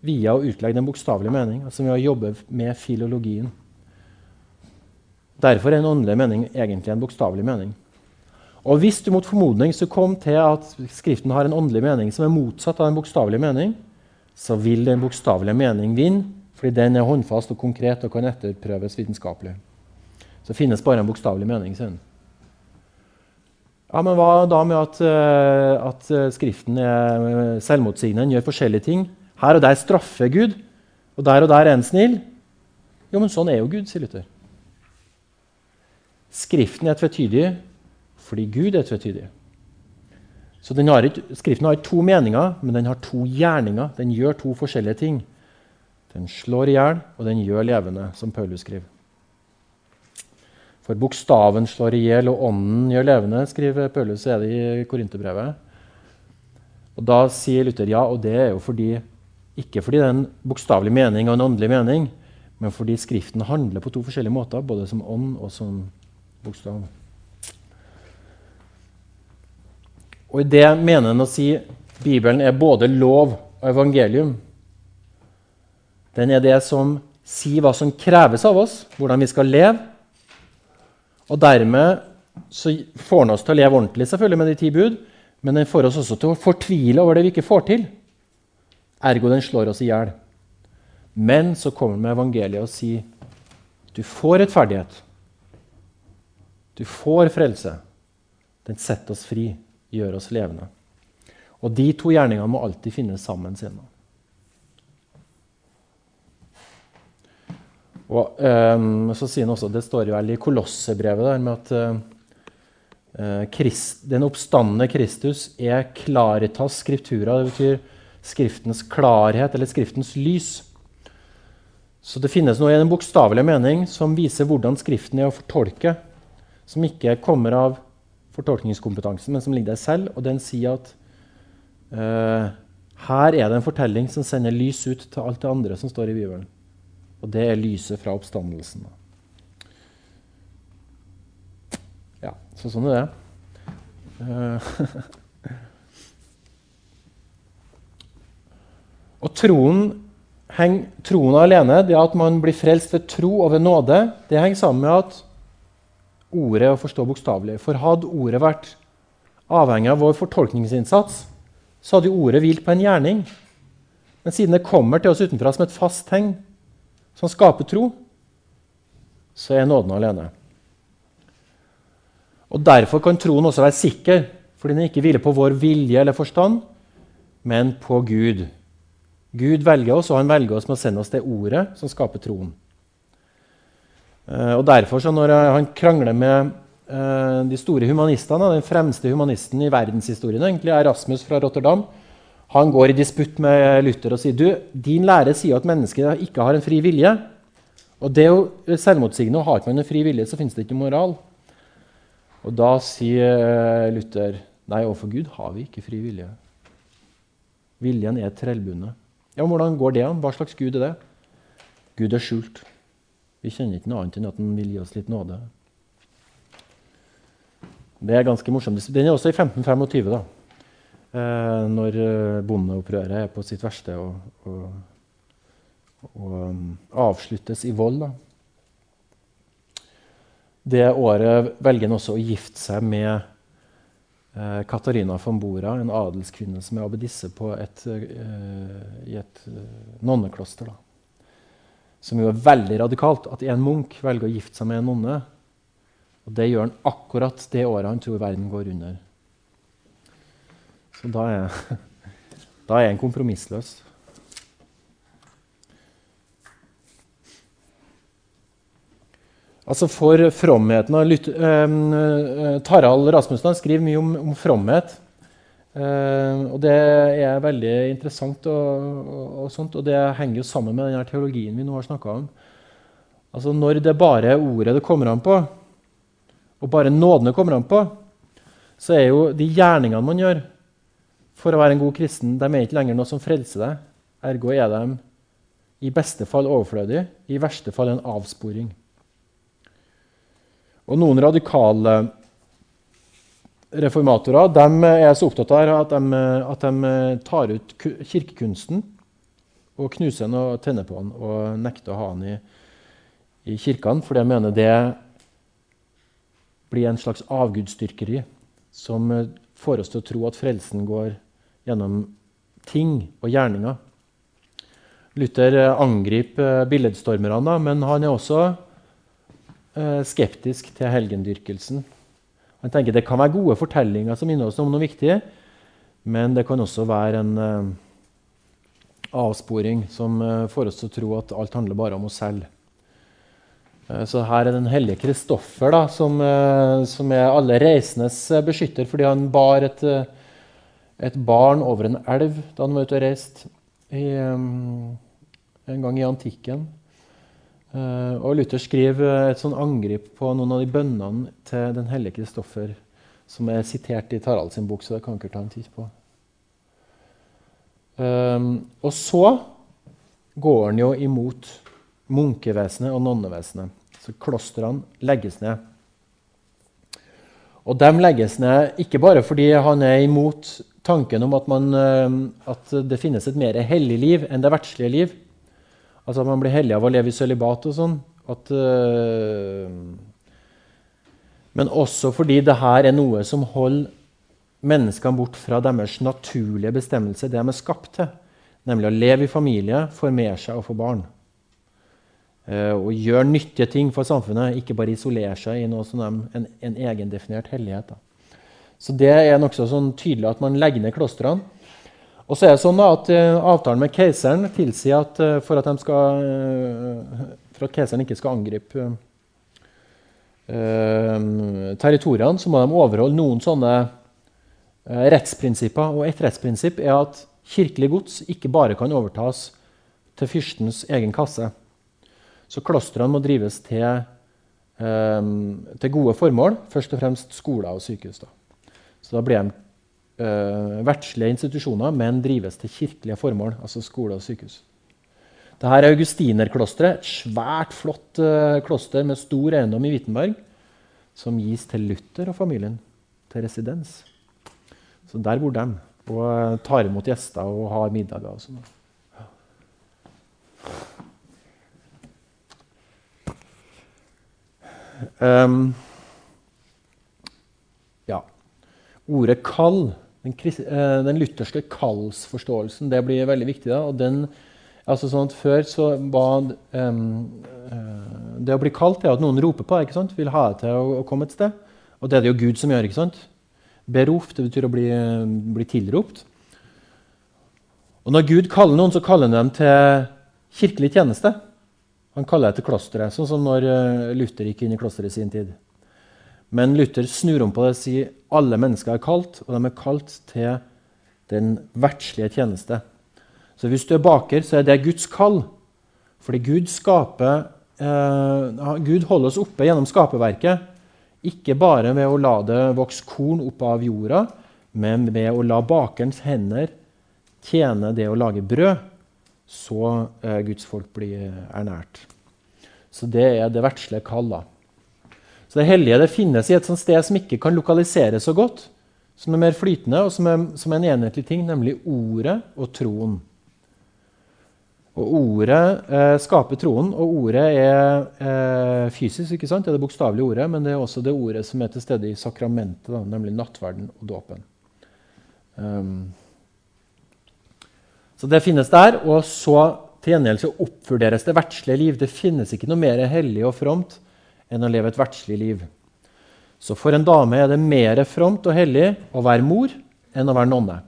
via å utlegge den bokstavelige mening, altså ved å jobbe med filologien. Derfor er en åndelig mening egentlig en bokstavelig mening. Og Hvis du mot formodning så kom til at Skriften har en åndelig mening som er motsatt av en bokstavelig mening, så vil den bokstavelige mening vinne, fordi den er håndfast og konkret og kan etterprøves vitenskapelig. Så finnes bare en bokstavelig mening. Sin. Ja, Men hva da med at, eh, at eh, Skriften er selvmotsigende, gjør forskjellige ting? Her og der straffer Gud, og der og der er en snill. Jo, men sånn er jo Gud, sier Luther. Skriften er tvetydig fordi Gud er tvetydig. Så har ikke, Skriften har ikke to meninger, men den har to gjerninger. Den gjør to forskjellige ting. Den slår i hjel, og den gjør levende, som Paulus skriver. For bokstaven slår i hjel, og ånden gjør levende, skriver Paulus, er det i Korinterbrevet. Og Da sier Luther ja, og det er jo fordi, ikke fordi det er en bokstavelig mening og en åndelig mening, men fordi Skriften handler på to forskjellige måter, både som ånd og som bokstav. Og I det mener han å si Bibelen er både lov og evangelium. Den er det som sier hva som kreves av oss, hvordan vi skal leve. Og dermed så får den oss til å leve ordentlig selvfølgelig med de ti bud, men den får oss også til å fortvile over det vi ikke får til. Ergo den slår oss i hjel. Men så kommer den med evangeliet og sier du får rettferdighet. Du får frelse. Den setter oss fri gjør oss levende. Og de to gjerningene må alltid finnes sammen. Siden. Og um, så sier han også, Det står jo vel i Kolossebrevet der med at uh, Christ, den oppstandende Kristus er claritas scriptura. Det betyr Skriftens klarhet eller Skriftens lys. Så det finnes noe i den bokstavelige mening som viser hvordan Skriften er å fortolke, som ikke kommer av fortolkningskompetansen, men som ligger der selv. Og den sier at uh, her er det en fortelling som sender lys ut til alt det andre som står i Bibelen. Og det er lyset fra oppstandelsen. Ja, så sånn er det. Uh, og troen, heng, troen alene, det at man blir frelst ved tro og ved nåde, det henger sammen med at ordet å forstå bokstavelig. For hadde ordet vært avhengig av vår fortolkningsinnsats, så hadde ordet hvilt på en gjerning. Men siden det kommer til oss utenfra som et fast tegn som skaper tro, så er nåden alene. Og Derfor kan troen også være sikker, fordi den ikke hviler på vår vilje eller forstand, men på Gud. Gud velger oss, og han velger oss med å sende oss det ordet som skaper troen. Eh, og derfor, så når han krangler med eh, de store humanistene, den fremste humanisten i verdenshistorien, egentlig, Erasmus fra Rotterdam, han går i disputt med Luther og sier du, din lære sier at mennesket ikke har en fri vilje. Og det er jo selvmotsigende. Har ikke man en fri vilje, så finnes det ikke moral. Og da sier eh, Luther nei, overfor Gud har vi ikke fri vilje. Viljen er trellbundet. Ja, Hvordan går det an? Hva slags Gud er det? Gud er skjult. Vi kjenner ikke noe annet enn at han vil gi oss litt nåde. Det er ganske morsomt. Den er også i 1525, da. Eh, når eh, bondeopprøret er på sitt verste og, og, og um, avsluttes i vold. Da. Det året velger han også å gifte seg med eh, Katarina von Bora, en adelskvinne som er abbedisse eh, i et eh, nonnekloster. Da som jo er veldig radikalt, at en munk velger å gifte seg med en nonne. Og det gjør han akkurat det året han tror verden går under. Så da er, da er han kompromissløs. Altså For fromheten og lyt, uh, uh, Tarald Rasmussen skriver mye om, om fromhet. Uh, og Det er veldig interessant, og, og, sånt, og det henger jo sammen med den teologien vi nå har snakka om. Altså Når det bare er ordet det kommer an på, og bare nådene kommer an på, så er jo de gjerningene man gjør for å være en god kristen, de er ikke lenger noe som frelser deg. Ergo er de i beste fall overflødige, i verste fall en avsporing. Og noen radikale reformatorer de er så opptatt av at de, at de tar ut kirkekunsten og knuser den og tenner på den og nekter å ha den i, i kirkene, for de mener det blir en slags avgudsdyrkeri som får oss til å tro at frelsen går gjennom ting og gjerninger. Luther angriper billedstormerne, men han er også eh, skeptisk til helgendyrkelsen. Han tenker Det kan være gode fortellinger som minner oss om noe viktig, men det kan også være en uh, avsporing som uh, får oss til å tro at alt handler bare om oss selv. Uh, så her er den hellige Kristoffer, som, som, er alle reisendes beskytter fordi han bar et et barn over en elv da han var ute og reiste en gang i antikken. Uh, og Luther skriver et sånn angrip på noen av de bønnene til den hellige Kristoffer som er sitert i Tarald sin bok, så det kan ikke ta en titt på. Um, og så går han jo imot munkevesenet og nonnevesenet. Så klostrene legges ned. Og de legges ned ikke bare fordi han er imot tanken om at, man, ehm, at det finnes et mer hellig liv enn det verdslige liv. Altså at man blir hellig av å leve i sølibat og sånn. At, uh, men også fordi det her er noe som holder menneskene bort fra deres naturlige bestemmelse, det de er skapt til. Nemlig å leve i familie, formere seg og få barn. Uh, og gjøre nyttige ting for samfunnet, ikke bare isolere seg i noe som de, en, en egendefinert hellighet. Da. Så det er nokså sånn tydelig at man legger ned klostrene. Og så er det sånn at uh, Avtalen med keiseren tilsier at uh, for at, skal, uh, for at keiseren ikke skal angripe territoriene, så må de overholde noen sånne rettsprinsipper. Og et rettsprinsipp er at kirkelig gods ikke bare kan overtas til fyrstens egen kasse. Så klostrene må drives til, til gode formål, først og fremst skoler og sykehus. Da. Så da blir de verdslige institusjoner, men drives til kirkelige formål, altså skole og sykehus. Dette er Augustinerklosteret, et svært, flott uh, kloster med stor eiendom i Wittenberg, som gis til Luther og familien til residens. Så der bor de og uh, tar imot gjester og har middager. og sånn. Um, ja. Ordet 'kall' den, eh, den lutherske kallsforståelsen det blir veldig viktig. Da. og den, altså sånn at Før så var um, det å bli kalt er at noen roper på deg, ikke sant? vil ha deg til å, å, komme et sted. Og det er det jo Gud som gjør. ikke sant? Beruf, det betyr å bli, bli tilropt. Og når Gud kaller noen, så kaller han dem til kirkelig tjeneste. Han kaller det til klosteret, sånn som når eh, Luther gikk inn i klosteret i sin tid. Men Luther snur om på det og sier alle mennesker er kalt, og de er kalt til den verdslige tjeneste. Så hvis du er baker, så er det Guds kall. Fordi Gud skaper eh, Gud holder oss oppe gjennom skaperverket. Ikke bare ved å la det vokse korn opp av jorda, men ved å la bakerens hender tjene det å lage brød, så eh, Guds folk blir ernært. Så det er det verdslige kallet. Så det hellige det finnes i et sånt sted som ikke kan lokaliseres så godt, som er mer flytende, og som er, som er en enhetlig ting, nemlig ordet og troen. Og Ordet eh, skaper troen, og ordet er eh, fysisk. ikke sant? Det er det bokstavelige ordet, men det er også det ordet som er til stede i sakramentet, da, nemlig nattverden og dåpen. Um, så det finnes der. Og så til gjengjeld så oppvurderes det verdslige liv. Det finnes ikke noe mer hellig og fromt enn å leve et verdslig liv. Så for en dame er det mer fromt og hellig å være mor enn å være nonne.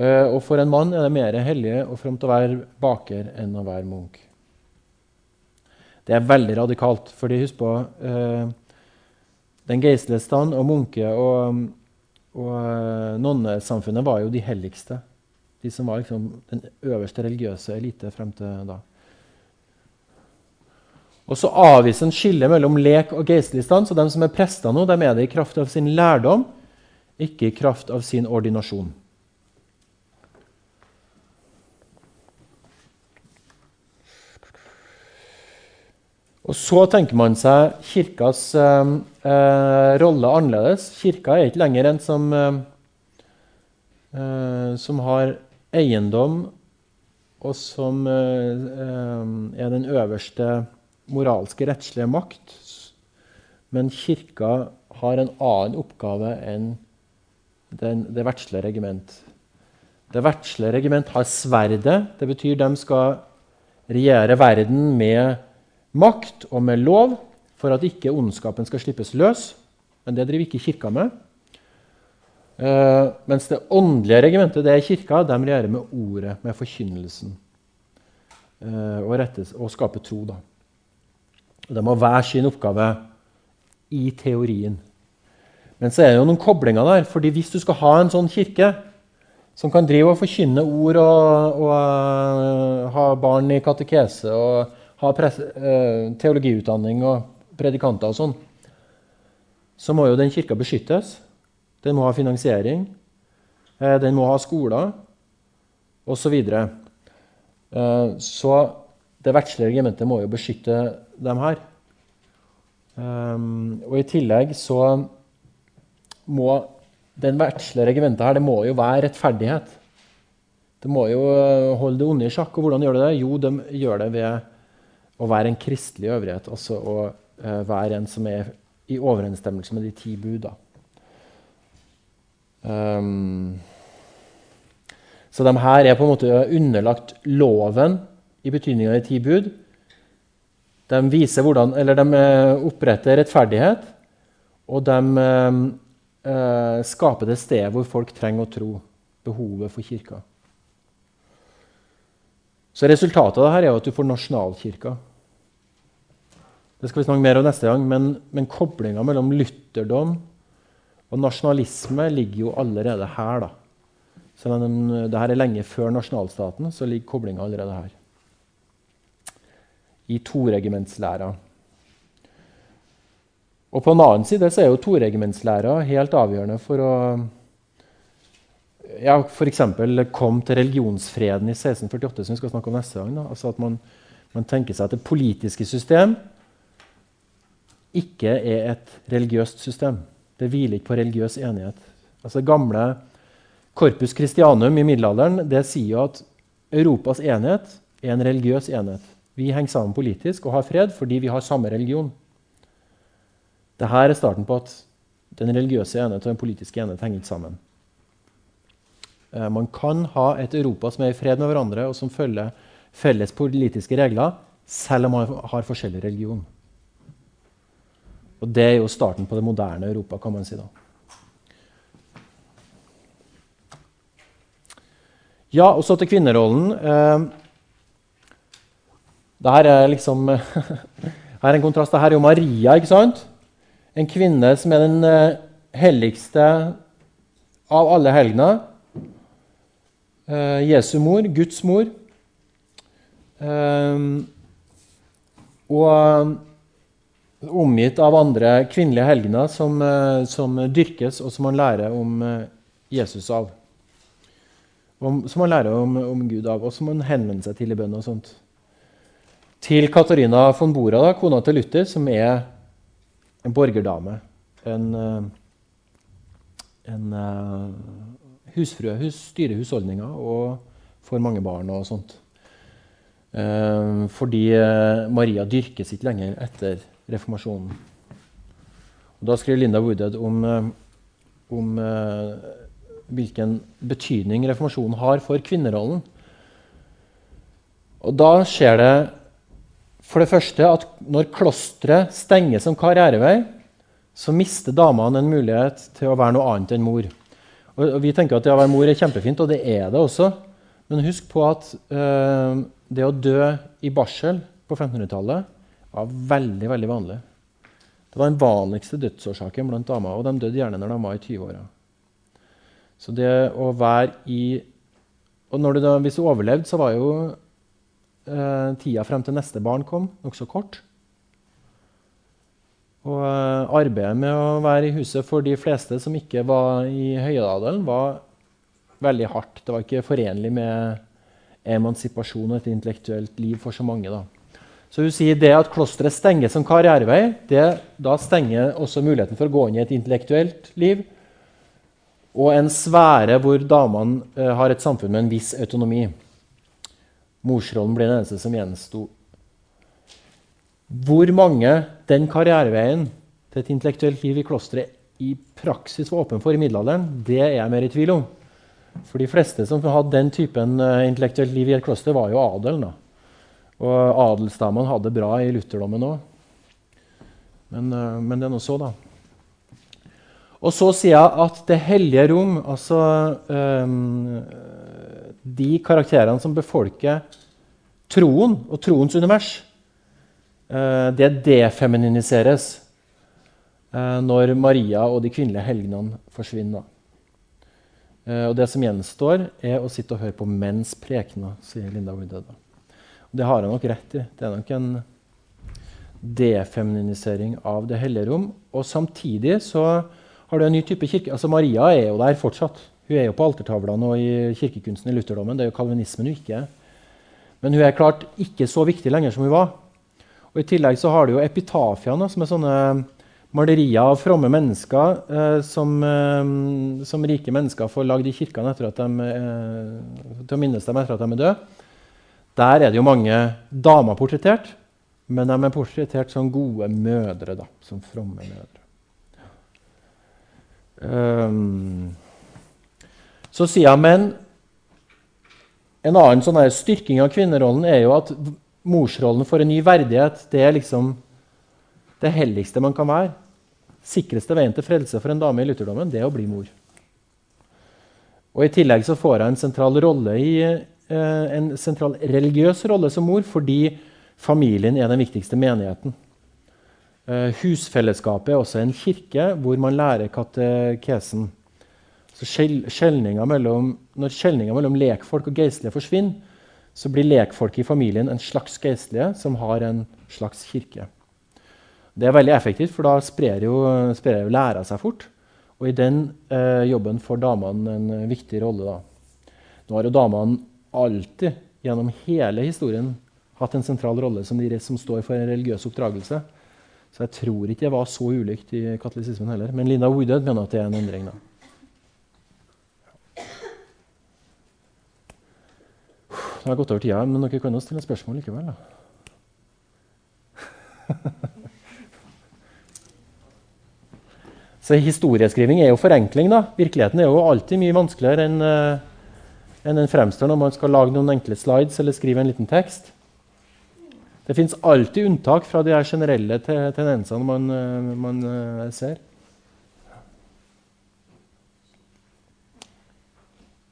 Eh, og for en mann er det mer hellig og fromt å være baker enn å være munk. Det er veldig radikalt, fordi husk på eh, Den geistlige og munke- og, og eh, nonnesamfunnet var jo de helligste. De som var liksom den øverste religiøse elite frem til da. Og så avviser han skillet mellom lek og geistlig stand. Så de som er prester nå, de er det i kraft av sin lærdom, ikke i kraft av sin ordinasjon. Og så tenker man seg kirkas eh, eh, rolle annerledes. Kirka er ikke lenger en som, eh, eh som har eiendom, og som eh, eh, er den øverste moralske, rettslige makt. Men kirka har en annen oppgave enn den, det verdslige regiment. Det verdslige regiment har sverdet. Det betyr de skal regjere verden med makt og med lov for at ikke ondskapen skal slippes løs. Men det driver ikke kirka med. Uh, mens det åndelige regimentet, det er kirka, de regjerer med ordet, med forkynnelsen. Uh, og, rettes, og skaper tro, da. De har hver sin oppgave i teorien. Men så er det jo noen koblinger der. fordi hvis du skal ha en sånn kirke som kan drive og forkynne ord og, og uh, ha barn i katekese og ha presse, uh, teologiutdanning og predikanter og sånn, så må jo den kirka beskyttes. Den må ha finansiering. Uh, den må ha skoler osv. Så, uh, så det verdslige regimentet må jo beskytte dem her. Um, og i tillegg så må den verdslige regimentet her, det må jo være rettferdighet. Det må jo eh, holde det onde i sjakk. Og hvordan gjør det det? Jo, de gjør det ved å være en kristelig øvrighet. Altså å uh, være en som er i overensstemmelse med de ti bud. Um, så de her er på en måte underlagt loven i betydning av de ti bud. De, viser hvordan, eller de eh, oppretter rettferdighet, og de eh, skaper det stedet hvor folk trenger å tro. Behovet for kirka. Så resultatet av dette er at du får nasjonalkirka. Det skal vi snakke mer om neste gang, men, men koblinga mellom lutherdom og nasjonalisme ligger jo allerede her. da. Selv om det her er lenge før nasjonalstaten, så ligger koblinga allerede her. I toregimentslæra. Og på en annen side så er jo toregimentslæra helt avgjørende for å ja, f.eks. kom til religionsfreden i 1648, som vi skal snakke om neste gang. Da. Altså At man, man, tenker seg at det politiske system ikke er et religiøst system. Det hviler ikke på religiøs enighet. Altså gamle Corpus Christianum i middelalderen det sier jo at Europas enhet er en religiøs enhet. Vi henger sammen politisk og har fred fordi vi har samme religion. Dette er starten på at den religiøse enhet og den politiske enhet henger ikke sammen. Eh, man kan ha et Europa som er i fred med hverandre, og som følger felles politiske regler, selv om man har forskjellig religion. Og Det er jo starten på det moderne Europa, kan man si. da. Ja, og så til kvinnerollen. Eh, Dette er liksom Her er en kontrast. Dette er jo Maria, ikke sant? en kvinne som er den uh, helligste av alle helgener. Uh, Jesu mor, Guds mor. Uh, og omgitt av andre kvinnelige helgener som, som, dyrkes, og som man lærer om Jesus av. Om, som man lærer om, om, Gud av, og som man henvender seg til i bønn. og sånt. Til Katarina von Bora, da, kona til Luther, som er en borgerdame. En, eh, en uh, husfrue. Hun styrer husholdninga og får mange barn og sånt. Uh, fordi Maria dyrkes ikke lenger etter reformasjonen. Og da skriver Linda Woodhead om, om hvilken betydning reformasjonen har for kvinnerollen. Og da skjer det for det første at når klosteret stenger som karrierevei, så mister damene en mulighet til å være noe annet enn mor. Og, Vi tenker at det å være mor er kjempefint, og det er det også. Men husk på at øh, det å dø i barsel på 1500-tallet var veldig veldig vanlig. Det var den vanligste dødsårsaken blant damer, og de døde gjerne når de var i 20-åra. Så det å være i du da, hvis du overlevde, så var jo eh, tida frem til neste barn kom, nokså kort. Og eh, arbeidet med å være i huset for de fleste som ikke var i Høyadalen, var veldig hardt. Det var ikke forenlig med emansipasjon og et intellektuelt liv for så mange. da. Så hun sier det at klosteret stenger som karrierevei, det, da stenger også muligheten for å gå inn i et intellektuelt liv. Og en sfære hvor damene eh, har et samfunn med en viss autonomi. Morsrollen ble den eneste som gjensto. Hvor mange den karriereveien til et intellektuelt liv i klosteret i praksis var åpen for i middelalderen, det er jeg mer i tvil om. For de fleste som hadde den typen uh, intellektuelt liv i et kloster, var jo adelen. Og adelsdamene hadde det bra i lutherdommen òg. Men, uh, men, det er nå så, da. Og så sier jeg at Det hellige rom, altså um, de karakterene som befolker troen og troens univers, eh, det defeminiseres. eh, når Maria og de kvinnelige helgenene forsvinner. Eh, og det som gjenstår, er å sitte og høre på menns prekener, sier Linda Woodhead. Det har han nok rett i. Det er nok en defeminisering av det hellige rom. Og samtidig så har du en ny type kirke. Altså Maria er jo der fortsatt. Hun er jo på altertavlene og i kirkekunsten i lutherdommen. Det er jo kalvinismen hun ikke er. Men hun er klart ikke så viktig lenger som hun var. Og I tillegg så har du jo epitafiene, som er sånne malerier av fromme mennesker eh, som, eh, som, rike mennesker får lagd i kirkene etter at de, eh, til å minnes dem etter at de er døde. Der er det jo mange damer portrettert, men de er portrettert som gode mødre. da, Som fromme mødre. Um, så sier jeg, men en annen sånn styrking av kvinnerollen er jo at morsrollen får en ny verdighet. Det er liksom det helligste man kan være. Sikreste veien til frelse for en dame i lutherdommen det er å bli mor. Og I tillegg så får hun en sentral rolle i, eh, en sentral religiøs rolle som mor fordi familien er den viktigste menigheten. Eh, husfellesskapet er også en kirke hvor man lærer katekesen. Så skjelninga mellom, når skjelninga mellom lekfolk og geistlige forsvinner, så blir lekfolk i familien en slags geistlige som har en slags kirke. Det er veldig effektivt, for da sprer jo, sprer jo læra seg fort. Og i den eh, jobben får damene en viktig rolle. Da. Nå har jo damene alltid gjennom hele historien hatt en sentral rolle som de som står for en religiøs oppdragelse. Så jeg tror ikke det var så ulikt i katolisismen heller. Men Linda Woodhead mener at det er en endring. da. Det har gått over tida, men dere kan jo stille spørsmål likevel. da. Så historieskriving er jo forenkling. da. Virkeligheten er jo alltid mye vanskeligere enn uh, enn den fremstår når man skal lage noen enkle slides eller skrive en liten tekst. Det fins alltid unntak fra de generelle tendensene man, uh, man uh, ser.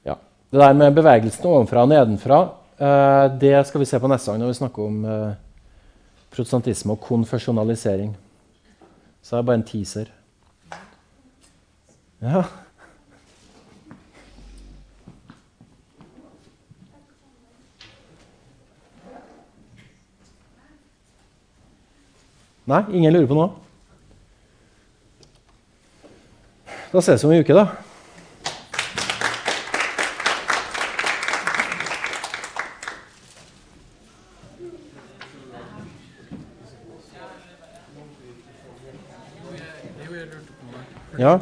Ja. Det der med bevegelsen ovenfra og nedenfra det skal vi se på neste gang når vi snakker om uh, protestantisme og konfesjonalisering. Så det er bare en teaser. Ja. Nei, ingen lurer på noe? Da ses vi om en uke, da. Ja.